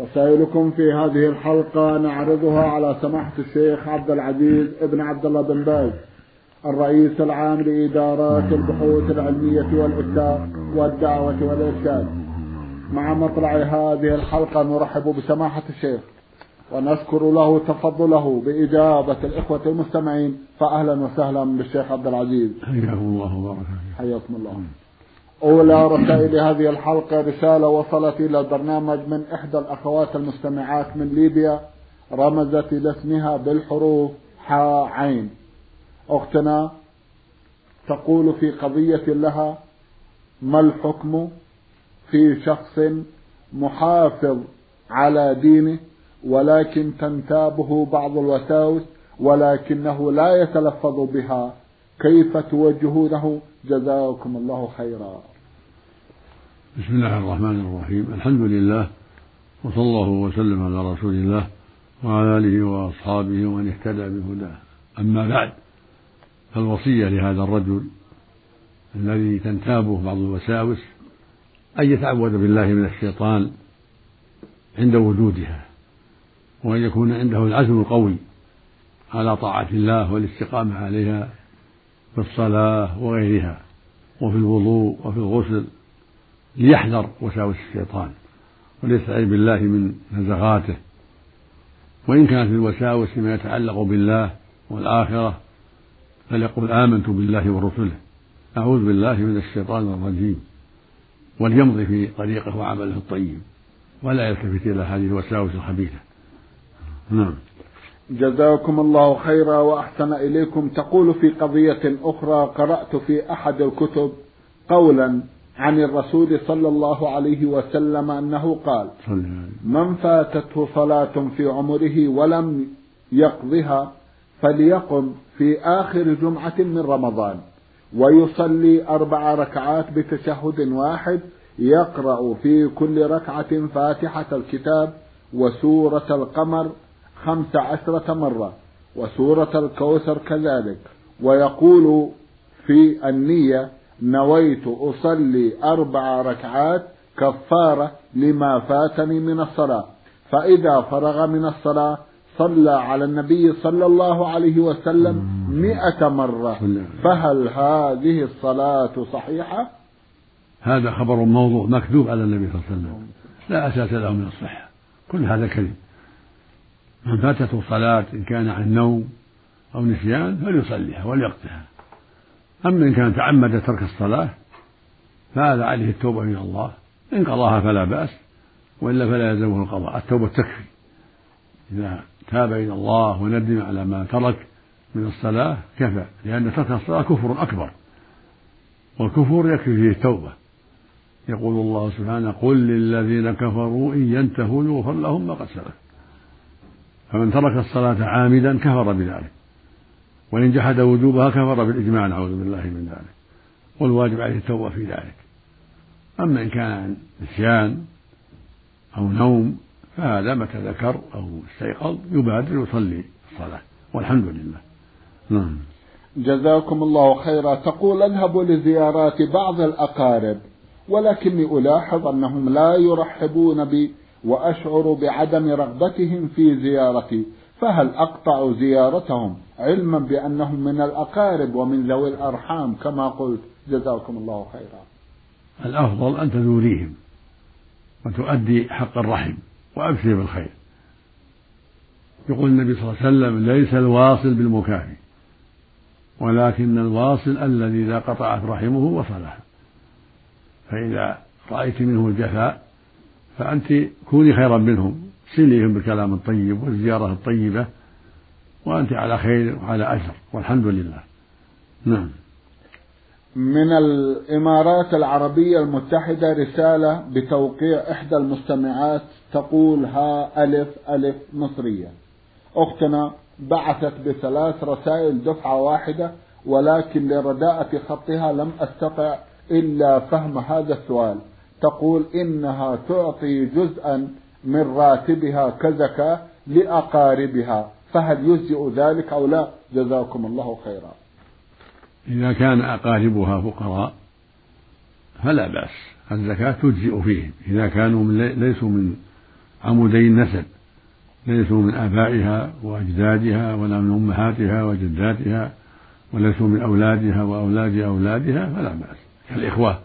رسائلكم في هذه الحلقة نعرضها على سماحة الشيخ عبد العزيز ابن عبد الله بن باز الرئيس العام لإدارات البحوث العلمية والإفتاء والدعوة والإرشاد. مع مطلع هذه الحلقة نرحب بسماحة الشيخ ونذكر له تفضله بإجابة الإخوة المستمعين فأهلا وسهلا بالشيخ عبد العزيز. حياكم الله وبارك حياكم الله. أولى رسائل هذه الحلقة رسالة وصلت إلى البرنامج من إحدى الأخوات المستمعات من ليبيا رمزت إلى اسمها بالحروف حاء عين. أختنا تقول في قضية لها ما الحكم في شخص محافظ على دينه ولكن تنتابه بعض الوساوس ولكنه لا يتلفظ بها؟ كيف توجهونه؟ جزاكم الله خيرا. بسم الله الرحمن الرحيم. الحمد لله وصلى الله وسلم على رسول الله وعلى آله وأصحابه ومن اهتدى بهداه. أما بعد فالوصية لهذا الرجل الذي تنتابه بعض الوساوس أن يتعوذ بالله من الشيطان عند وجودها وأن يكون عنده العزم القوي على طاعة الله والاستقامة عليها في الصلاة وغيرها وفي الوضوء وفي الغسل ليحذر وساوس الشيطان وليستعيذ بالله من نزغاته. وإن كانت الوساوس فيما يتعلق بالله والآخرة فليقل آمنت بالله ورسله. أعوذ بالله من الشيطان الرجيم. وليمضي في طريقه وعمله الطيب. ولا يلتفت إلى هذه الوساوس الخبيثة. نعم. جزاكم الله خيرا وأحسن إليكم. تقول في قضية أخرى قرأت في أحد الكتب قولا عن الرسول صلى الله عليه وسلم أنه قال من فاتته صلاة في عمره ولم يقضها فليقم في آخر جمعة من رمضان ويصلي أربع ركعات بتشهد واحد يقرأ في كل ركعة فاتحة الكتاب وسورة القمر خمس عشرة مرة وسورة الكوثر كذلك ويقول في النية نويت أصلي أربع ركعات كفارة لما فاتني من الصلاة. فإذا فرغ من الصلاة صلى على النبي صلى الله عليه وسلم مئة مرة. فهل هذه الصلاة صحيحة؟ هذا خبر موضوع مكذوب على النبي صلى الله عليه وسلم. لا أساس له من الصحة. كل هذا كذب. من فاتته صلاة إن كان عن نوم أو نسيان فليصليها وليقضها أما إن كان تعمد ترك الصلاة فهذا عليه التوبة إلى الله. إن قضاها فلا بأس وإلا فلا يلزمه القضاء. التوبة تكفي إذا تاب إلى الله وندم على ما ترك من الصلاة كفى لأن ترك الصلاة كفر أكبر. والكفر يكفي فيه التوبة. يقول الله سبحانه قل للذين كفروا إن ينتهوا يغفر لهم ما قد سلف. فمن ترك الصلاة عامدا كفر بذلك. وإن جحد وجوبها كفر بالإجماع نعوذ بالله من ذلك. والواجب عليه التوبة في ذلك. أما إن كان نسيان أو نوم فهذا متى ذكر أو استيقظ يبادر يصلي الصلاة. والحمد لله. نعم. جزاكم الله خيرا. تقول أذهب لزيارات بعض الأقارب ولكني ألاحظ أنهم لا يرحبون بي وأشعر بعدم رغبتهم في زيارتي. فهل أقطع زيارتهم علما بأنهم من الأقارب ومن ذوي الأرحام كما قلت؟ جزاكم الله خيرا. الأفضل أن تزوريهم وتؤدي حق الرحم وأبشر بالخير. يقول النبي صلى الله عليه وسلم ليس الواصل بالمكافي ولكن الواصل الذي إذا قطعت رحمه وصلها. فإذا رأيت منه الجفاء فأنت كوني خيرا منهم. سليهم بالكلام الطيب والزيارة الطيبة وأنت على خير وعلى أجر والحمد لله. نعم. من الإمارات العربية المتحدة رسالة بتوقيع إحدى المستمعات تقول ها ألف ألف مصرية. أختنا بعثت بثلاث رسائل دفعة واحدة ولكن لرداءة خطها لم أستطع إلا فهم هذا السؤال. تقول إنها تعطي جزءا من راتبها كزكاة لأقاربها فهل يجزئ ذلك أو لا؟ جزاكم الله خيرا. إذا كان أقاربها فقراء فلا بأس الزكاة تجزئ فيهم إذا كانوا من ليسوا من عمودي النسب ليسوا من آبائها وأجدادها ولا من أمهاتها وجداتها وليسوا من أولادها وأولاد أولادها فلا بأس. كالإخوة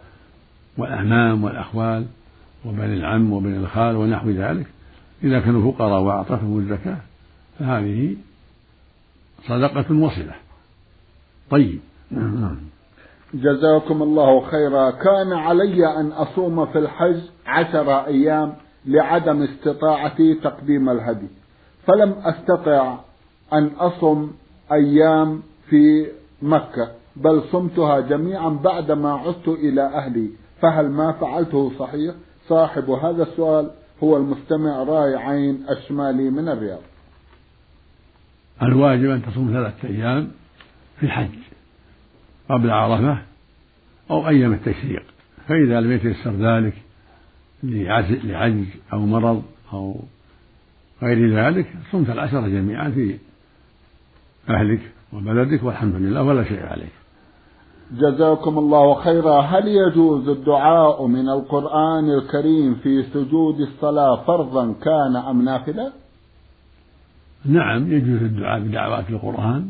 والأعمام والأخوال وبني العم وبني الخال ونحو ذلك. إذا كانوا فقراء وأعطتهم الزكاة فهذه صدقة وصلة. طيب. جزاكم الله خيرا. كان علي أن أصوم في الحج عشر أيام لعدم استطاعتي تقديم الهدي. فلم أستطع أن أصم أيام في مكة بل صمتها جميعا بعدما عدت إلى أهلي. فهل ما فعلته صحيح؟ صاحب هذا السؤال هو المستمع راي عين الشمالي من الرياض. الواجب أن تصوم ثلاثة أيام في الحج قبل عرفة أو أيام التشريق. فإذا لم يتيسر ذلك لعجز أو مرض أو غير ذلك صمت العشرة جميعا في أهلك وبلدك والحمد لله ولا شيء عليك. جزاكم الله خيرا. هل يجوز الدعاء من القرآن الكريم في سجود الصلاة فرضا كان أم نافلة؟ نعم يجوز الدعاء بدعوات القرآن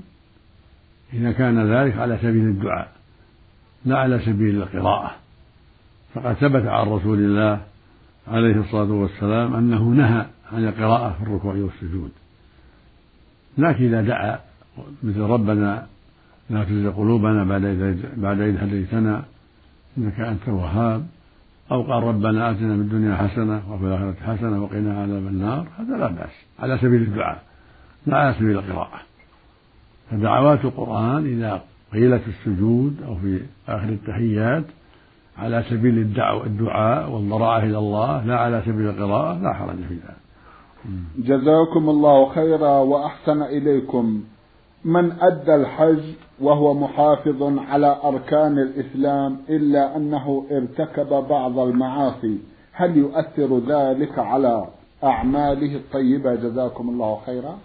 إذا كان ذلك على سبيل الدعاء لا على سبيل القراءة. فقد ثبت عن رسول الله عليه الصلاة والسلام أنه نهى عن القراءة في الركوع والسجود. لكن إذا دعا مثل ربنا لا تزغ قلوبنا بعد إذ بعد إذ هديتنا إنك أنت الوهاب. أو قال ربنا آتنا في الدنيا حسنة وفي الآخرة حسنة وقنا عذاب النار. هذا لا بأس. على سبيل الدعاء. لا على سبيل القراءة. فدعوات القرآن إذا قيلت في السجود أو في آخر التحيات على سبيل الدعوة الدعاء والضراعة إلى الله لا على سبيل القراءة لا حرج في ذلك. جزاكم الله خيرا وأحسن إليكم. من أدى الحج وهو محافظ على أركان الإسلام إلا أنه ارتكب بعض المعاصي. هل يؤثر ذلك على أعماله الطيبة؟ جزاكم الله خيرا.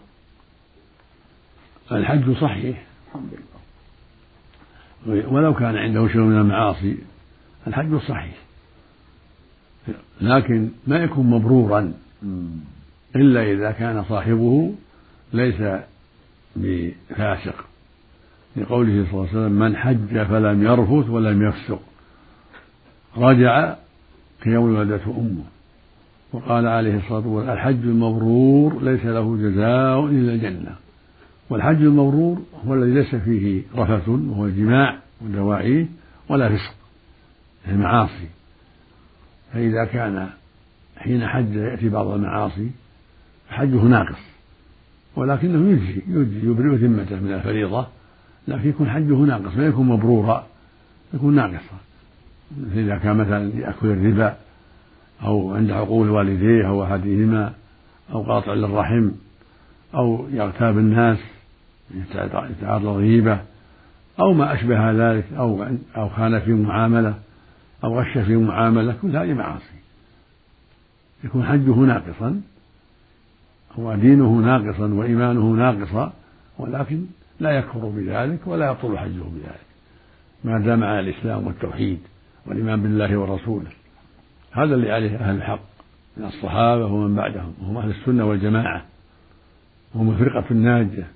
الحج صحيح. الحمد لله. ولو كان عنده شيء من المعاصي الحج صحيح. لكن ما يكون مبرورا إلا إذا كان صاحبه ليس بفاسق. لقوله صلى الله عليه وسلم من حج فلم يرفث ولم يفسق. رجع كيوم ولدته أمه وقال عليه الصلاة والسلام الحج المبرور ليس له جزاء إلا الجنة والحج المبرور هو الذي ليس فيه رفث وهو الجماع ودواعيه ولا فسق المعاصي فإذا كان حين حج يأتي بعض المعاصي حجه ناقص. ولكنه يجزي يجزي يبرئ ذمته من الفريضة لكن يكون حجه ناقص ما يكون مبرورا يكون ناقصا. إذا كان مثلا يأكل الربا أو عند عقول والديه أو أحدهما أو قاطع للرحم أو يغتاب الناس يتعرض للغيبة أو ما أشبه ذلك أو أو خان في معاملة أو غش في معاملة كل هذه معاصي. يكون حجه ناقصا ودينه ناقصا وإيمانه ناقصا ولكن لا يكفر بذلك ولا يبطل حجه بذلك. ما دام على الإسلام والتوحيد والإيمان بالله ورسوله هذا اللي عليه أهل الحق من الصحابة ومن بعدهم وهم أهل السنة والجماعة وهم الفرقة الناجية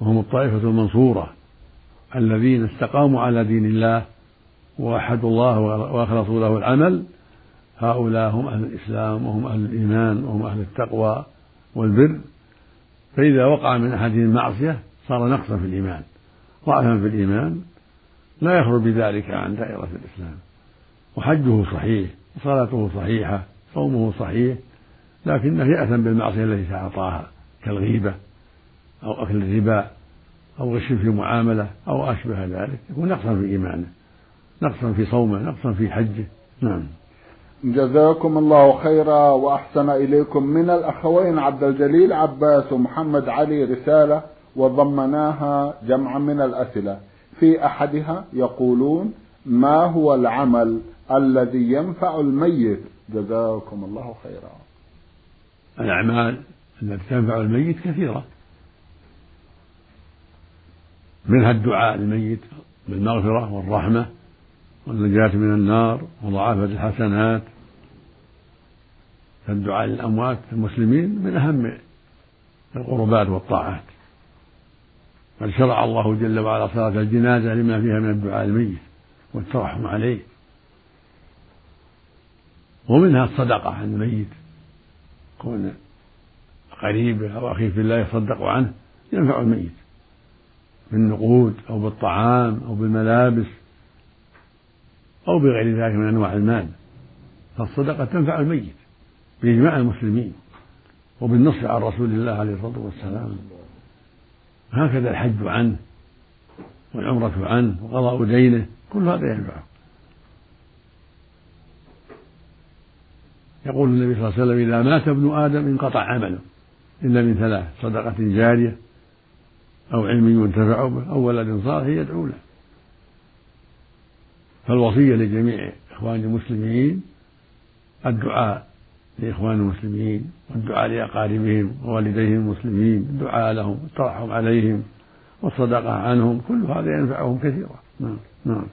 وهم الطائفة المنصورة الذين استقاموا على دين الله ووحدوا الله وأخلصوا له العمل. هؤلاء هم أهل الإسلام وهم أهل الإيمان وهم أهل التقوى والبر فإذا وقع من أحدهم معصية صار نقصا في الإيمان. ضعفا في الإيمان لا يخرج بذلك عن دائرة الإسلام. وحجه صحيح وصلاته صحيحة صومه صحيح لكنه يأثم بالمعصية التي تعاطاها كالغيبة أو أكل الربا أو غش في معاملة أو أشبه ذلك. يكون نقصا في إيمانه نقصا في صومه نقصا في حجه. نعم. جزاكم الله خيرا وأحسن إليكم من الأخوين عبد الجليل عباس ومحمد علي رسالة وضمناها جمعا من الأسئلة. في أحدها يقولون ما هو العمل الذي ينفع الميت؟ جزاكم الله خيرا. الأعمال التي تنفع الميت كثيرة. منها الدعاء للميت بالمغفرة والرحمة والنجاة من النار وضعافة الحسنات فالدعاء للأموات المسلمين من أهم القربات والطاعات. بل شرع الله جل وعلا صلاة الجنازة لما فيها من الدعاء الميت والترحم عليه. ومنها الصدقة عن الميت. كون قريبه أو أخيه في الله يصدق عنه ينفع الميت. بالنقود أو بالطعام أو بالملابس أو بغير ذلك من أنواع المال. فالصدقة تنفع الميت. بإجماع المسلمين وبالنص عن رسول الله عليه الصلاة والسلام. هكذا الحج عنه والعمرة عنه وقضاء دينه كل هذا ينفعه. يقول النبي صلى الله عليه وسلم إذا مات ابن آدم انقطع عمله إلا من ثلاث صدقة جارية أو علم ينتفع به أو ولد صالح يدعو له. فالوصية لجميع إخوان المسلمين الدعاء لإخوان المسلمين والدعاء لأقاربهم ووالديهم المسلمين الدعاء لهم والترحم عليهم والصدقة عنهم كل هذا ينفعهم كثيرا. نعم نعم.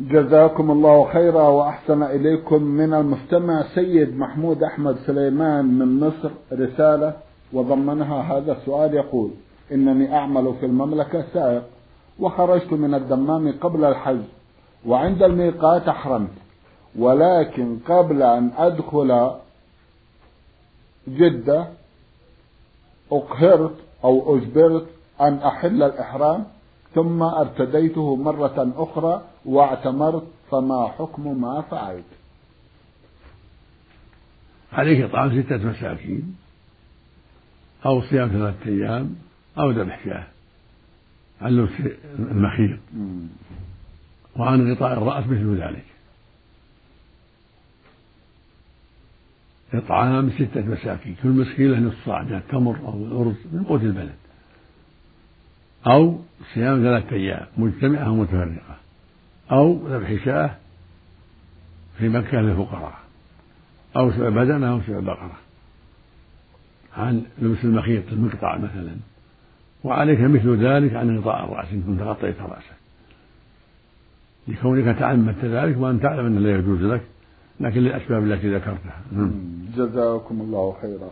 جزاكم الله خيرا وأحسن إليكم من المستمع سيد محمود أحمد سليمان من مصر رسالة وضمنها هذا السؤال يقول إنني أعمل في المملكة سائق وخرجت من الدمام قبل الحج وعند الميقات أحرمت ولكن قبل أن أدخل جدة أقهرت أو أجبرت أن أحل الإحرام ثم ارتديته مرة أخرى واعتمرت فما حكم ما فعلت؟ عليك إطعام ستة مساكين أو صيام ثلاثة أيام أو ذبح شاة عن لبس المخيط وعن غطاء الرأس مثل ذلك. إطعام ستة مساكين كل مسكين له نصف صاع من التمر أو الأرز من قوت البلد. أو صيام ثلاثة أيام مجتمعة أو متفرقة. أو ذبح شاة في مكة للفقراء. أو سبع بدنة أو سبع بقرة. عن لبس المخيط المقطع مثلا. وعليك مثل ذلك عن غطاء الرأس إن كنت غطيت رأسك. لكونك تعمدت ذلك وأن تعلم أنه لا يجوز لك لكن للأسباب التي ذكرتها. نعم. جزاكم الله خيرا.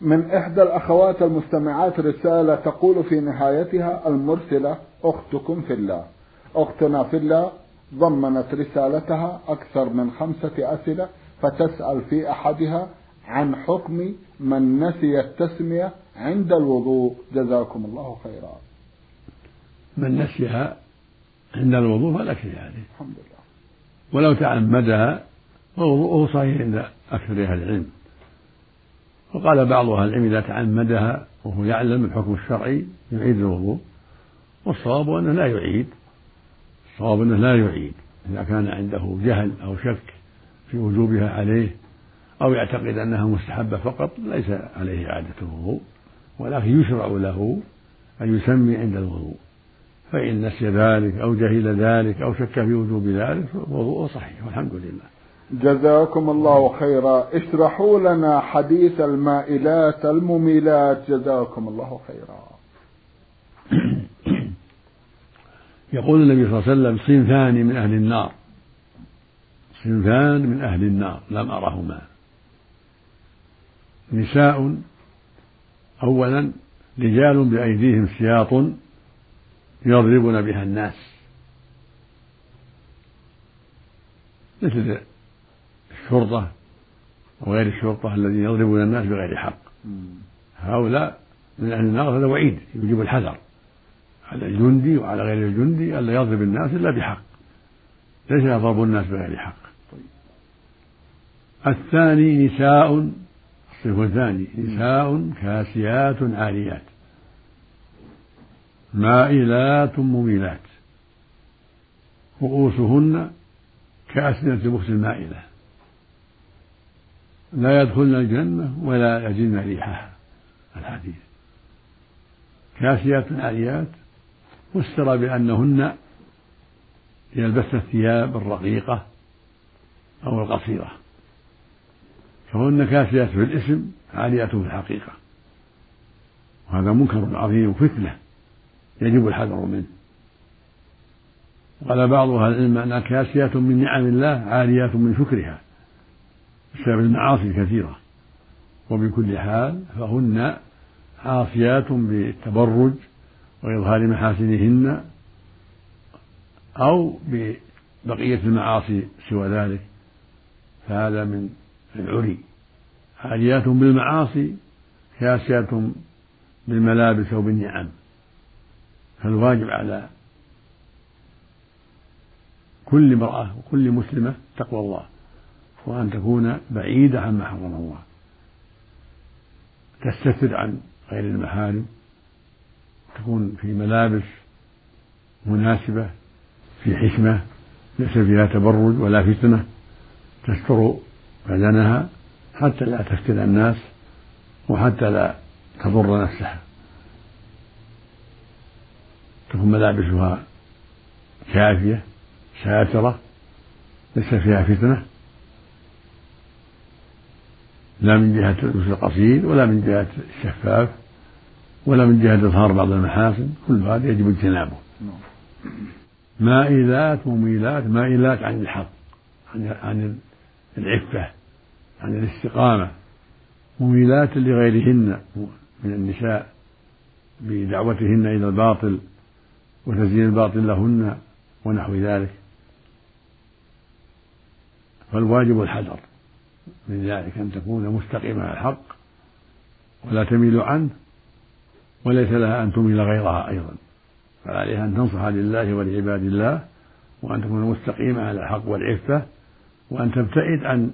من إحدى الأخوات المستمعات رسالة تقول في نهايتها المرسلة أختكم في الله. أختنا في الله ضمنت رسالتها أكثر من خمسة أسئلة فتسأل في أحدها عن حكم من نسي التسمية عند الوضوء. جزاكم الله خيرا. من نسيها عند الوضوء فلا شيء عليه الحمد لله. ولو تعمدها فوضوءه صحيح عند أكثر أهل العلم. وقال بعض أهل العلم إذا تعمدها وهو يعلم الحكم الشرعي يعيد الوضوء والصواب أنه لا يعيد. الصواب أنه لا يعيد. إذا كان عنده جهل أو شك في وجوبها عليه أو يعتقد أنها مستحبة فقط ليس عليه إعادة الوضوء. ولكن يشرع له أن يسمي عند الوضوء. فإن نسي ذلك أو جهل ذلك أو شك في وجوب ذلك فوضوءه صحيح والحمد لله. جزاكم الله خيرا. اشرحوا لنا حديث المائلات المميلات. جزاكم الله خيرا. يقول النبي صلى الله عليه وسلم صنفان من أهل النار. صنفان من أهل النار لم أرهما. نساء أولا رجال بأيديهم سياط يضربون بها الناس. مثل الشرطة وغير الشرطة الذين يضربون الناس بغير حق. هؤلاء من أهل النار هذا وعيد يجب الحذر. على الجندي وعلى غير الجندي ألا يضرب الناس إلا بحق. ليس يضرب الناس بغير حق. الثاني نساء الصنف الثاني نساء كاسيات عاريات. مائلات مميلات. رؤوسهن كأسنة بخت المائلة لا يدخلن الجنة ولا يجدن ريحها. الحديث. كاسيات عاريات فسر بأنهن يلبسن الثياب الرقيقة أو القصيرة. فهن كاسيات في الاسم عاليات في الحقيقة. وهذا منكر عظيم وفتنة يجب الحذر منه. قال بعض أهل العلم أنها كاسيات من نعم الله عاليات من شكرها. بسبب المعاصي الكثيرة. وبكل حال فهن عاصيات بالتبرج وإظهار محاسنهن أو ببقية المعاصي سوى ذلك. فهذا من العري عاليات بالمعاصي كاسيات بالملابس أو بالنعم. فالواجب على كل امرأة وكل مسلمة تقوى الله. وأن تكون بعيدة عما حرم الله. تستتر عن غير المحارم. تكون في ملابس مناسبة في حكمة ليس فيها تبرج ولا فتنة. تستر بدنها حتى لا تفتن الناس وحتى لا تضر نفسها. تكون ملابسها كافية ساترة ليس فيها فتنة. لا من جهة اللبس القصير ولا من جهة الشفاف ولا من جهة إظهار بعض المحاسن كل هذا يجب اجتنابه. مائلات مميلات مائلات عن الحق عن عن العفة عن الاستقامة. مميلات لغيرهن من النساء بدعوتهن إلى الباطل وتزيين الباطل لهن ونحو ذلك. فالواجب الحذر. من ذلك أن تكون مستقيمة على الحق ولا تميل عنه وليس لها أن تميل غيرها أيضا. فعليها أن تنصح لله ولعباد الله وأن تكون مستقيمة على الحق والعفة وأن تبتعد عن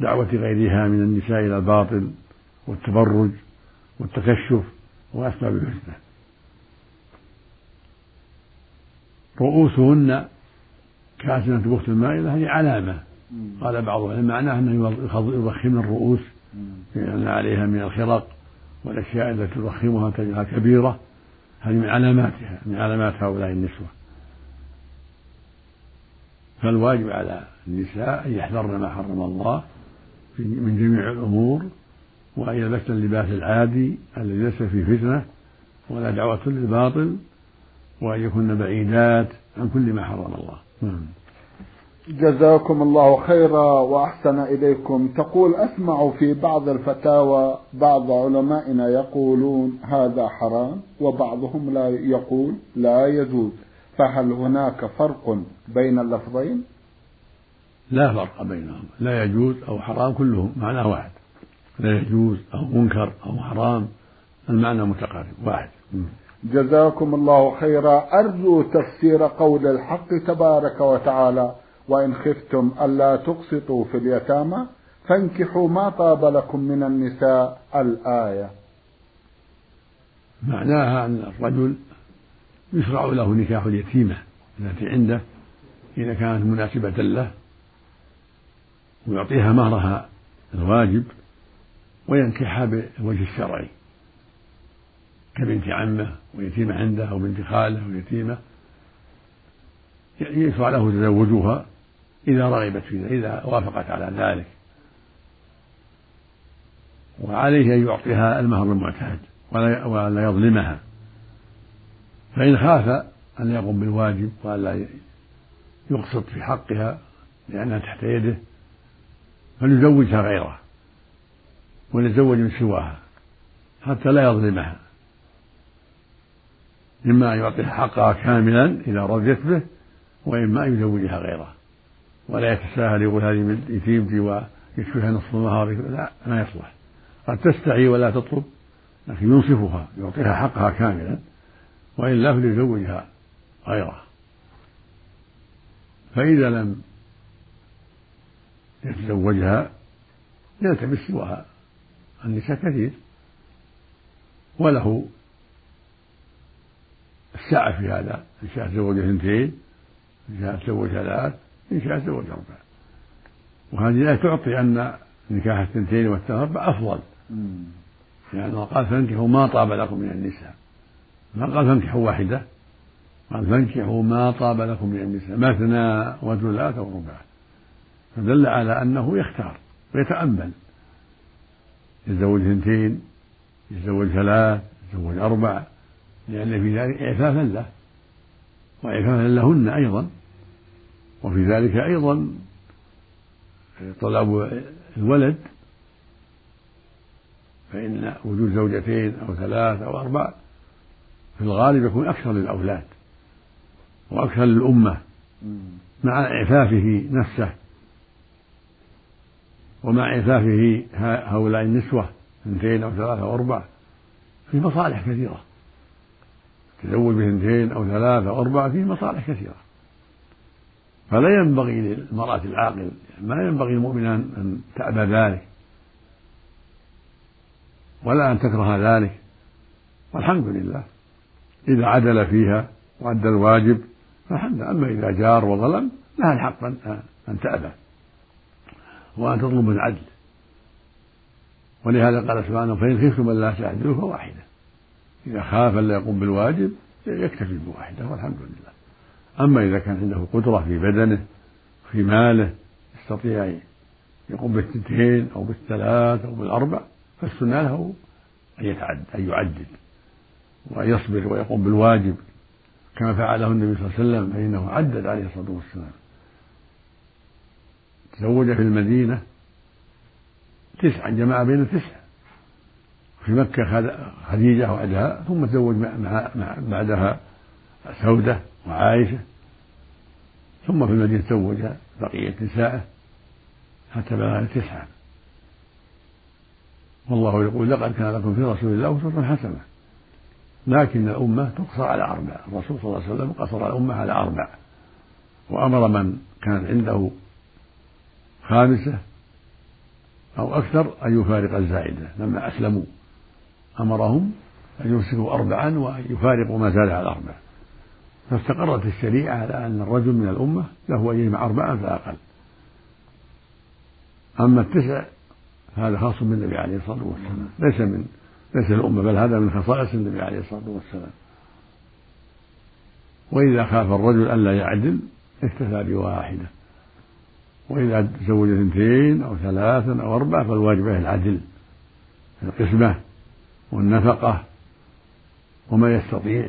دعوة غيرها من النساء إلى الباطل والتبرج والتكشف وأسباب الفتنة. رؤوسهن كأسنة بخت المائلة هي علامة قال بعضهم معناه أنه يضخم الرؤوس لأن عليها من الخرق والأشياء التي تضخمها تجعلها كبيرة. هذه من علاماتها من علامات هؤلاء النسوة. فالواجب على النساء أن يحذرن ما حرم الله من جميع الأمور وأن يلبسن اللباس العادي الذي ليس فيه فتنة ولا دعوة للباطل وأن يكن بعيدات عن كل ما حرم الله. نعم. جزاكم الله خيرا وأحسن إليكم. تقول أسمع في بعض الفتاوى بعض علمائنا يقولون هذا حرام وبعضهم لا يقول لا يجوز. فهل هناك فرق بين اللفظين؟ لا فرق بينهم. لا يجوز أو حرام كلهم معنى واحد. لا يجوز أو منكر أو حرام المعنى متقارب واحد. جزاكم الله خيرا. أرجو تفسير قول الحق تبارك وتعالى. وإن خفتم ألا تقسطوا في اليتامى فانكحوا ما طاب لكم من النساء الآية. معناها أن الرجل يشرع له نكاح اليتيمة التي عنده إذا كانت مناسبة له ويعطيها مهرها الواجب وينكحها بالوجه الشرعي. كبنت عمه ويتيمة عنده أو بنت خاله ويتيمة يشرع له تزوجها إذا رغبت في ذلك إذا وافقت على ذلك. وعليه أن يعطيها المهر المعتاد ولا ولا يظلمها. فإن خاف أن يقوم بالواجب وألا يقسط في حقها لأنها تحت يده فليزوجها غيره وليتزوج من سواها حتى لا يظلمها. إما أن يعطيها حقها كاملا إذا رضيت به وإما أن يزوجها غيره. ولا يتساهل يقول هذه من يتيمتي ويكفيها نصف مهاري لا ما يصلح. قد تستحي ولا تطلب لكن ينصفها يعطيها حقها كاملا وإلا فليزوجها غيرها فإذا لم يتزوجها يلتمس سواها. النساء كثير. وله السعة في هذا. إن شاء تزوج اثنتين إن شاء تزوج ثلاث إن شاء تزوج أربع وهذه الآية تعطي أن نكاح الثنتين والثلاث أفضل. لأنه يعني قال فانكحوا ما طاب لكم من النساء. ما قال فانكحوا واحدة. قال فانكحوا ما طاب لكم من النساء. مثنى وثلاث ورباع فدل على أنه يختار ويتأمل. يتزوج اثنتين يتزوج ثلاث يتزوج أربع. لأن في ذلك إعفافا له. وإعفافا لهن أيضا. وفي ذلك أيضا طلب الولد فإن وجود زوجتين أو ثلاث أو أربع في الغالب يكون أكثر للأولاد وأكثر للأمة مع إعفافه نفسه ومع إعفافه هؤلاء النسوة اثنتين أو ثلاثة أو أربع في مصالح كثيرة. التزوج باثنتين أو ثلاثة أو أربعة فيه مصالح كثيرة. فلا ينبغي للمرأة العاقل ما ينبغي المؤمن أن تأبى ذلك ولا أن تكره ذلك. والحمد لله إذا عدل فيها وأدى الواجب فالحمد لله. أما إذا جار وظلم لها الحق أن تأبى وأن تطلب العدل ولهذا قال سبحانه فإن خفتم ألا تعدلوا فواحدة إذا خاف ألا يقوم بالواجب يكتفي بواحدة. والحمد لله. أما إذا كان عنده قدرة في بدنه في ماله يستطيع يقوم بالثنتين أو بالثلاث أو بالأربع فالسنة له أن يتعد أن يعدل وأن يصبر ويقوم بالواجب. كما فعله النبي صلى الله عليه وسلم فإنه عدد عليه الصلاة والسلام. تزوج في المدينة تسعة جمع بين التسعة في مكة خديجة وعدها ثم تزوج مع بعدها سودة. وعائشة. ثم في المدينة تزوج بقية نسائه حتى بلغ تسعة. والله يقول لقد كان لكم في رسول الله أسوة حسنة. لكن الأمة تقصر على أربع. الرسول صلى الله عليه وسلم قصر الأمة على أربع. وأمر من كان عنده خامسة أو أكثر أن يفارق الزائدة. لما أسلموا أمرهم أن يمسكوا أربعا وأن يفارقوا ما زاد على أربع. فاستقرت الشريعة على أن الرجل من الأمة له أن يجمع أربعا فأقل أما التسع هذا خاص بالنبي عليه الصلاة والسلام. ليس من ليس الأمة بل هذا من خصائص النبي عليه الصلاة والسلام. وإذا خاف الرجل ألا يعدل اكتفى بواحدة. وإذا تزوج اثنتين أو ثلاثا أو أربعة فالواجب عليه العدل في القسمة والنفقة وما يستطيع.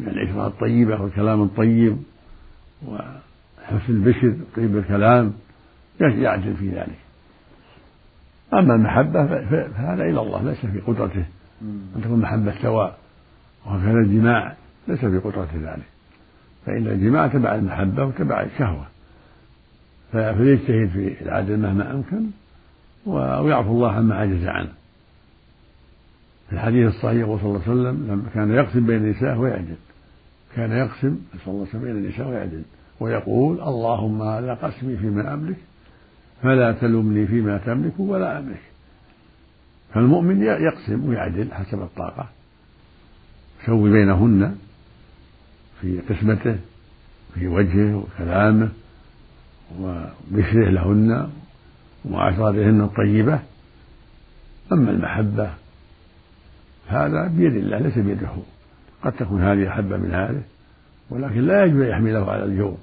من العشرة الطيبة والكلام الطيب وحسن البشر طيب الكلام يعدل في ذلك. أما المحبة فهذا إلى الله ليس في قدرته. أن تكون محبة سواء وهكذا الجماع ليس في قدرة ذلك. فإن الجماع تبع المحبة وتبع الشهوة. فليجتهد في العدل مهما أمكن ويعفو الله عما عجز عنه. في الحديث الصحيح صلى الله عليه وسلم لما كان يقسم بين النساء ويعدل. كان يقسم صلى الله عليه وسلم بين النساء ويعدل. ويقول اللهم هذا قسمي فيما أملك فلا تلمني فيما تملك ولا أملك. فالمؤمن يقسم ويعدل حسب الطاقة. يسوي بينهن في قسمته في وجهه وكلامه وبشره لهن ومعاشرتهن الطيبة. أما المحبة هذا بيد الله ليس بيده. قد تكون هذه أحب من هذه ولكن لا يجب أن يحمله على الجور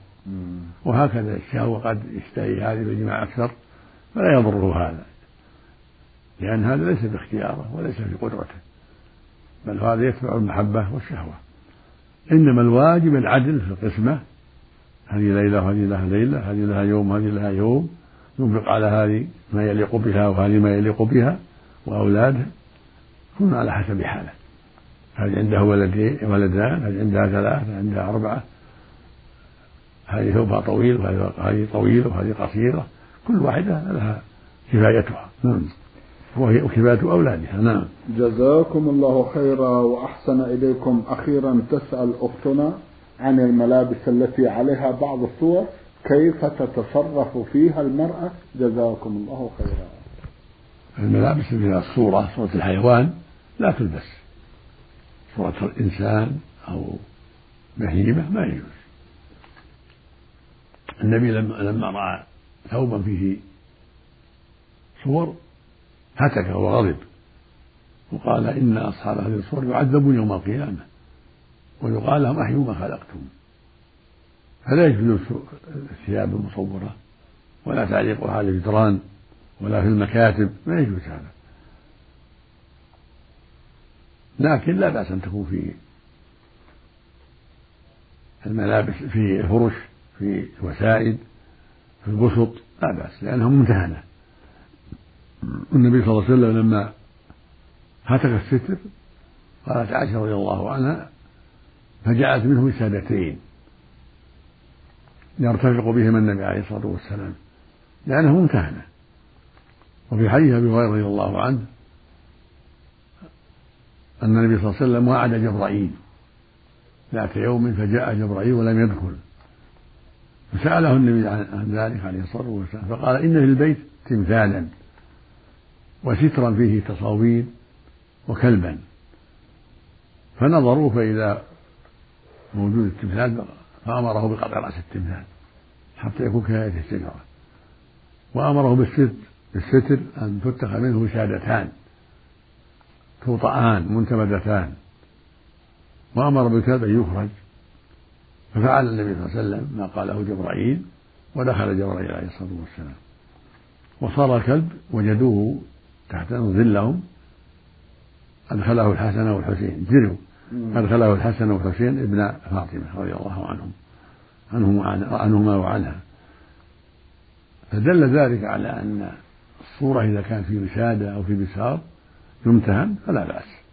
وهكذا الشهوة قد يشتهي هذه بالجماع أكثر فلا يضره هذا. لأن هذا ليس باختياره وليس في قدرته بل هذا يتبع المحبة والشهوة. إنما الواجب العدل في القسمة. هذه ليلة وهذه لها ليلة هذه لها يوم وهذه لها يوم ينفق على هذه ما يليق بها وهذه ما يليق بها وأولادها كل على حسب حاله. هذه عندها ولدين ولدان؟ هذه عندها ثلاثة عندها أربعة؟ هذه ثوبها طويل وهذه طويلة وهذه قصيرة. كل واحدة لها كفايتها. نعم. وهي كفاية أولادها. نعم. جزاكم الله خيرا وأحسن إليكم. أخيرا تسأل أختنا عن الملابس التي عليها بعض الصور. كيف تتصرف فيها المرأة؟ جزاكم الله خيرا. الملابس فيها الصورة صورة الحيوان. لا تلبس. صورة الإنسان أو بهيمة ما يجوز. النبي لما لما رأى ثوبا فيه صور هتك وغضب وقال إن أصحاب هذه الصور يعذبون يوم القيامة ويقال لهم أحيوا ما خلقتم. فلا يجوز الثياب المصورة ولا تعليقها على الجدران ولا في المكاتب. ما يجوز هذا. لكن لا بأس أن تكون في الملابس في الفرش في الوسائد في البسط لا بأس لأنها ممتهنة. النبي صلى الله عليه وسلم لما هتك الستر قالت عائشة رضي الله عنها فجعلت منه وسادتين يرتفق بهما النبي عليه الصلاة والسلام لأنها ممتهنة. وفي حديث أبي هريرة رضي الله عنه أن النبي صلى الله عليه وسلم وعد جبرائيل. ذات يوم فجاء جبرائيل ولم يدخل فسأله النبي عن ذلك عليه الصلاة والسلام. فقال إن في البيت تمثالا وسترا فيه تصاوير وكلبا. فنظروا فإذا موجود التمثال فأمره بقطع رأس التمثال حتى يكون كهيئة الشجرة. وأمره بالستر بالستر أن تتخذ منه وسادتان توطآن منتمدتان. وأمر بالكلب أن يخرج. ففعل النبي صلى الله عليه وسلم ما قاله جبرائيل ودخل جبرائيل عليه الصلاة والسلام. وصار الكلب وجدوه تحت ظلهم أدخله الحسن والحسين. جروا. أدخله الحسن والحسين ابن فاطمة رضي الله عنهم. عنهما وعنها. فدل ذلك على أن الصورة إذا كان في وسادة أو في بساط يمتهن فلا بأس.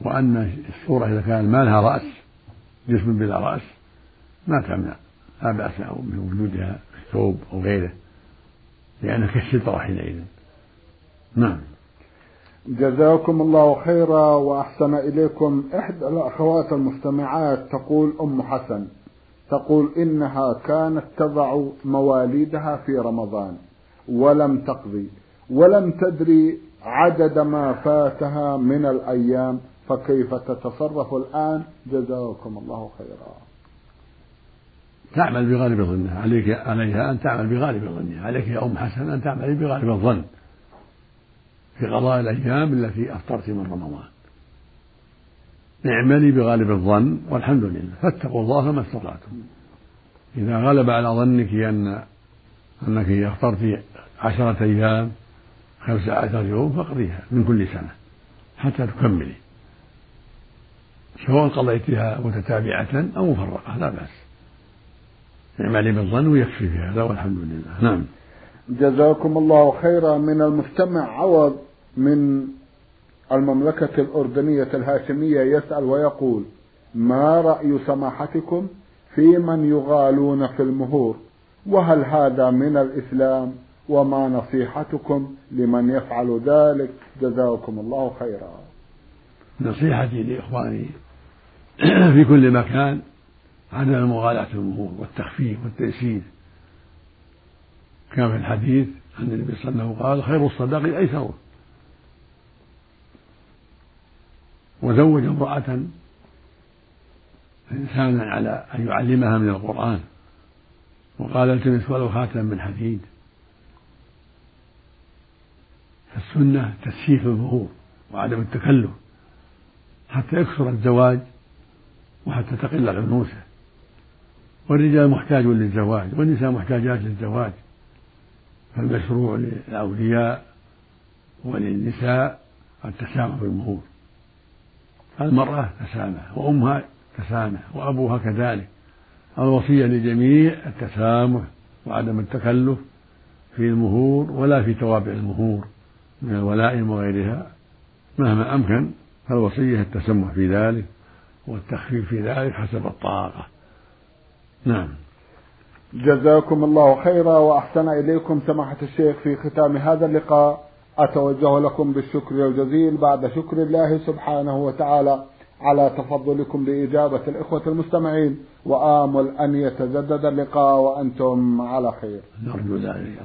وأن الصورة إذا كان ما لها رأس جسم بلا رأس ما تمنع. لا بأس من وجودها في الثوب أو غيره لأنها كالسترة حينئذ. نعم. جزاكم الله خيرا وأحسن إليكم. إحدى الأخوات المستمعات تقول أم حسن تقول إنها كانت تضع مواليدها في رمضان ولم تقضي. ولم تدري عدد ما فاتها من الأيام فكيف تتصرف الآن؟ جزاكم الله خيرا. تعمل بغالب ظنها عليك عليها أن تعمل بغالب ظنها عليك يا أم حسن أن تعملي بغالب الظن. في قضاء الأيام التي أفطرت من رمضان. اعملي بغالب الظن والحمد لله. فاتقوا الله ما استطعتم. إذا غلب على ظنك أن أنك أفطرت عشرة أيام خمسة عشر يوم فاقضيها من كل سنة حتى تكملي. سواء قضيتها متتابعة أو مفرقة لا بأس. اعملي بالظن ويكفي في هذا والحمد لله. نعم. جزاكم الله خيرا. من المستمع عوض من المملكة الأردنية الهاشمية يسأل ويقول ما رأي سماحتكم في من يغالون في المهور؟ وهل هذا من الإسلام؟ وما نصيحتكم لمن يفعل ذلك. جزاكم الله خيرا. نصيحتي لإخواني في كل مكان عدم المغالاة في المهور والتخفيف والتيسير. كما في الحديث عن النبي صلى الله عليه وسلم قال خير الصداق أيسره وزوج امرأة إنسانا على أن يعلمها من القرآن. وقال التمس ولو خاتم من حديد. فالسنة تسهيل الظهور وعدم التكلف حتى يكثر الزواج وحتى تقل العنوسة والرجال محتاج للزواج والنساء محتاجات للزواج. فالمشروع للأولياء وللنساء التسامح في المهور المرأة تسامح وأمها تسامح وأبوها كذلك. الوصية للجميع التسامح وعدم التكلف في المهور ولا في توابع المهور. من الولائم وغيرها مهما أمكن فالوصية التسمح في ذلك والتخفيف في ذلك حسب الطاقة. نعم. جزاكم الله خيرا وأحسن إليكم سماحة الشيخ في ختام هذا اللقاء. أتوجه لكم بالشكر الجزيل بعد شكر الله سبحانه وتعالى على تفضلكم بإجابة الإخوة المستمعين. وآمل أن يتجدد اللقاء وأنتم على خير. نرجو ذلك.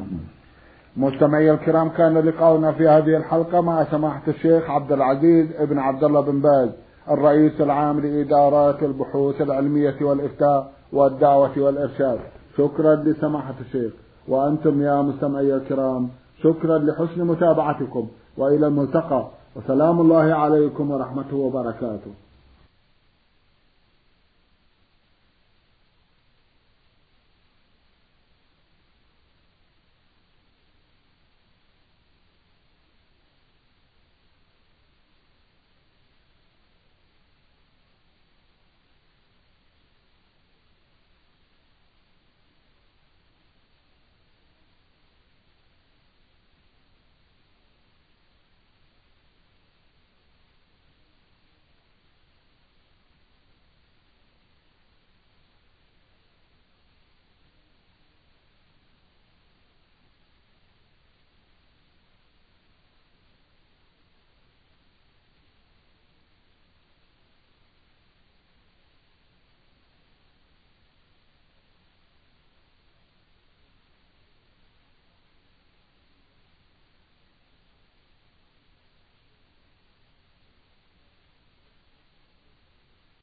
مستمعي الكرام كان لقاؤنا في هذه الحلقة مع سماحة الشيخ عبد العزيز بن عبد الله بن باز الرئيس العام لإدارات البحوث العلمية والإفتاء والدعوة والإرشاد. شكرا لسماحة الشيخ. وأنتم يا مستمعي الكرام شكرا لحسن متابعتكم. وإلى الملتقى. وسلام الله عليكم ورحمته وبركاته.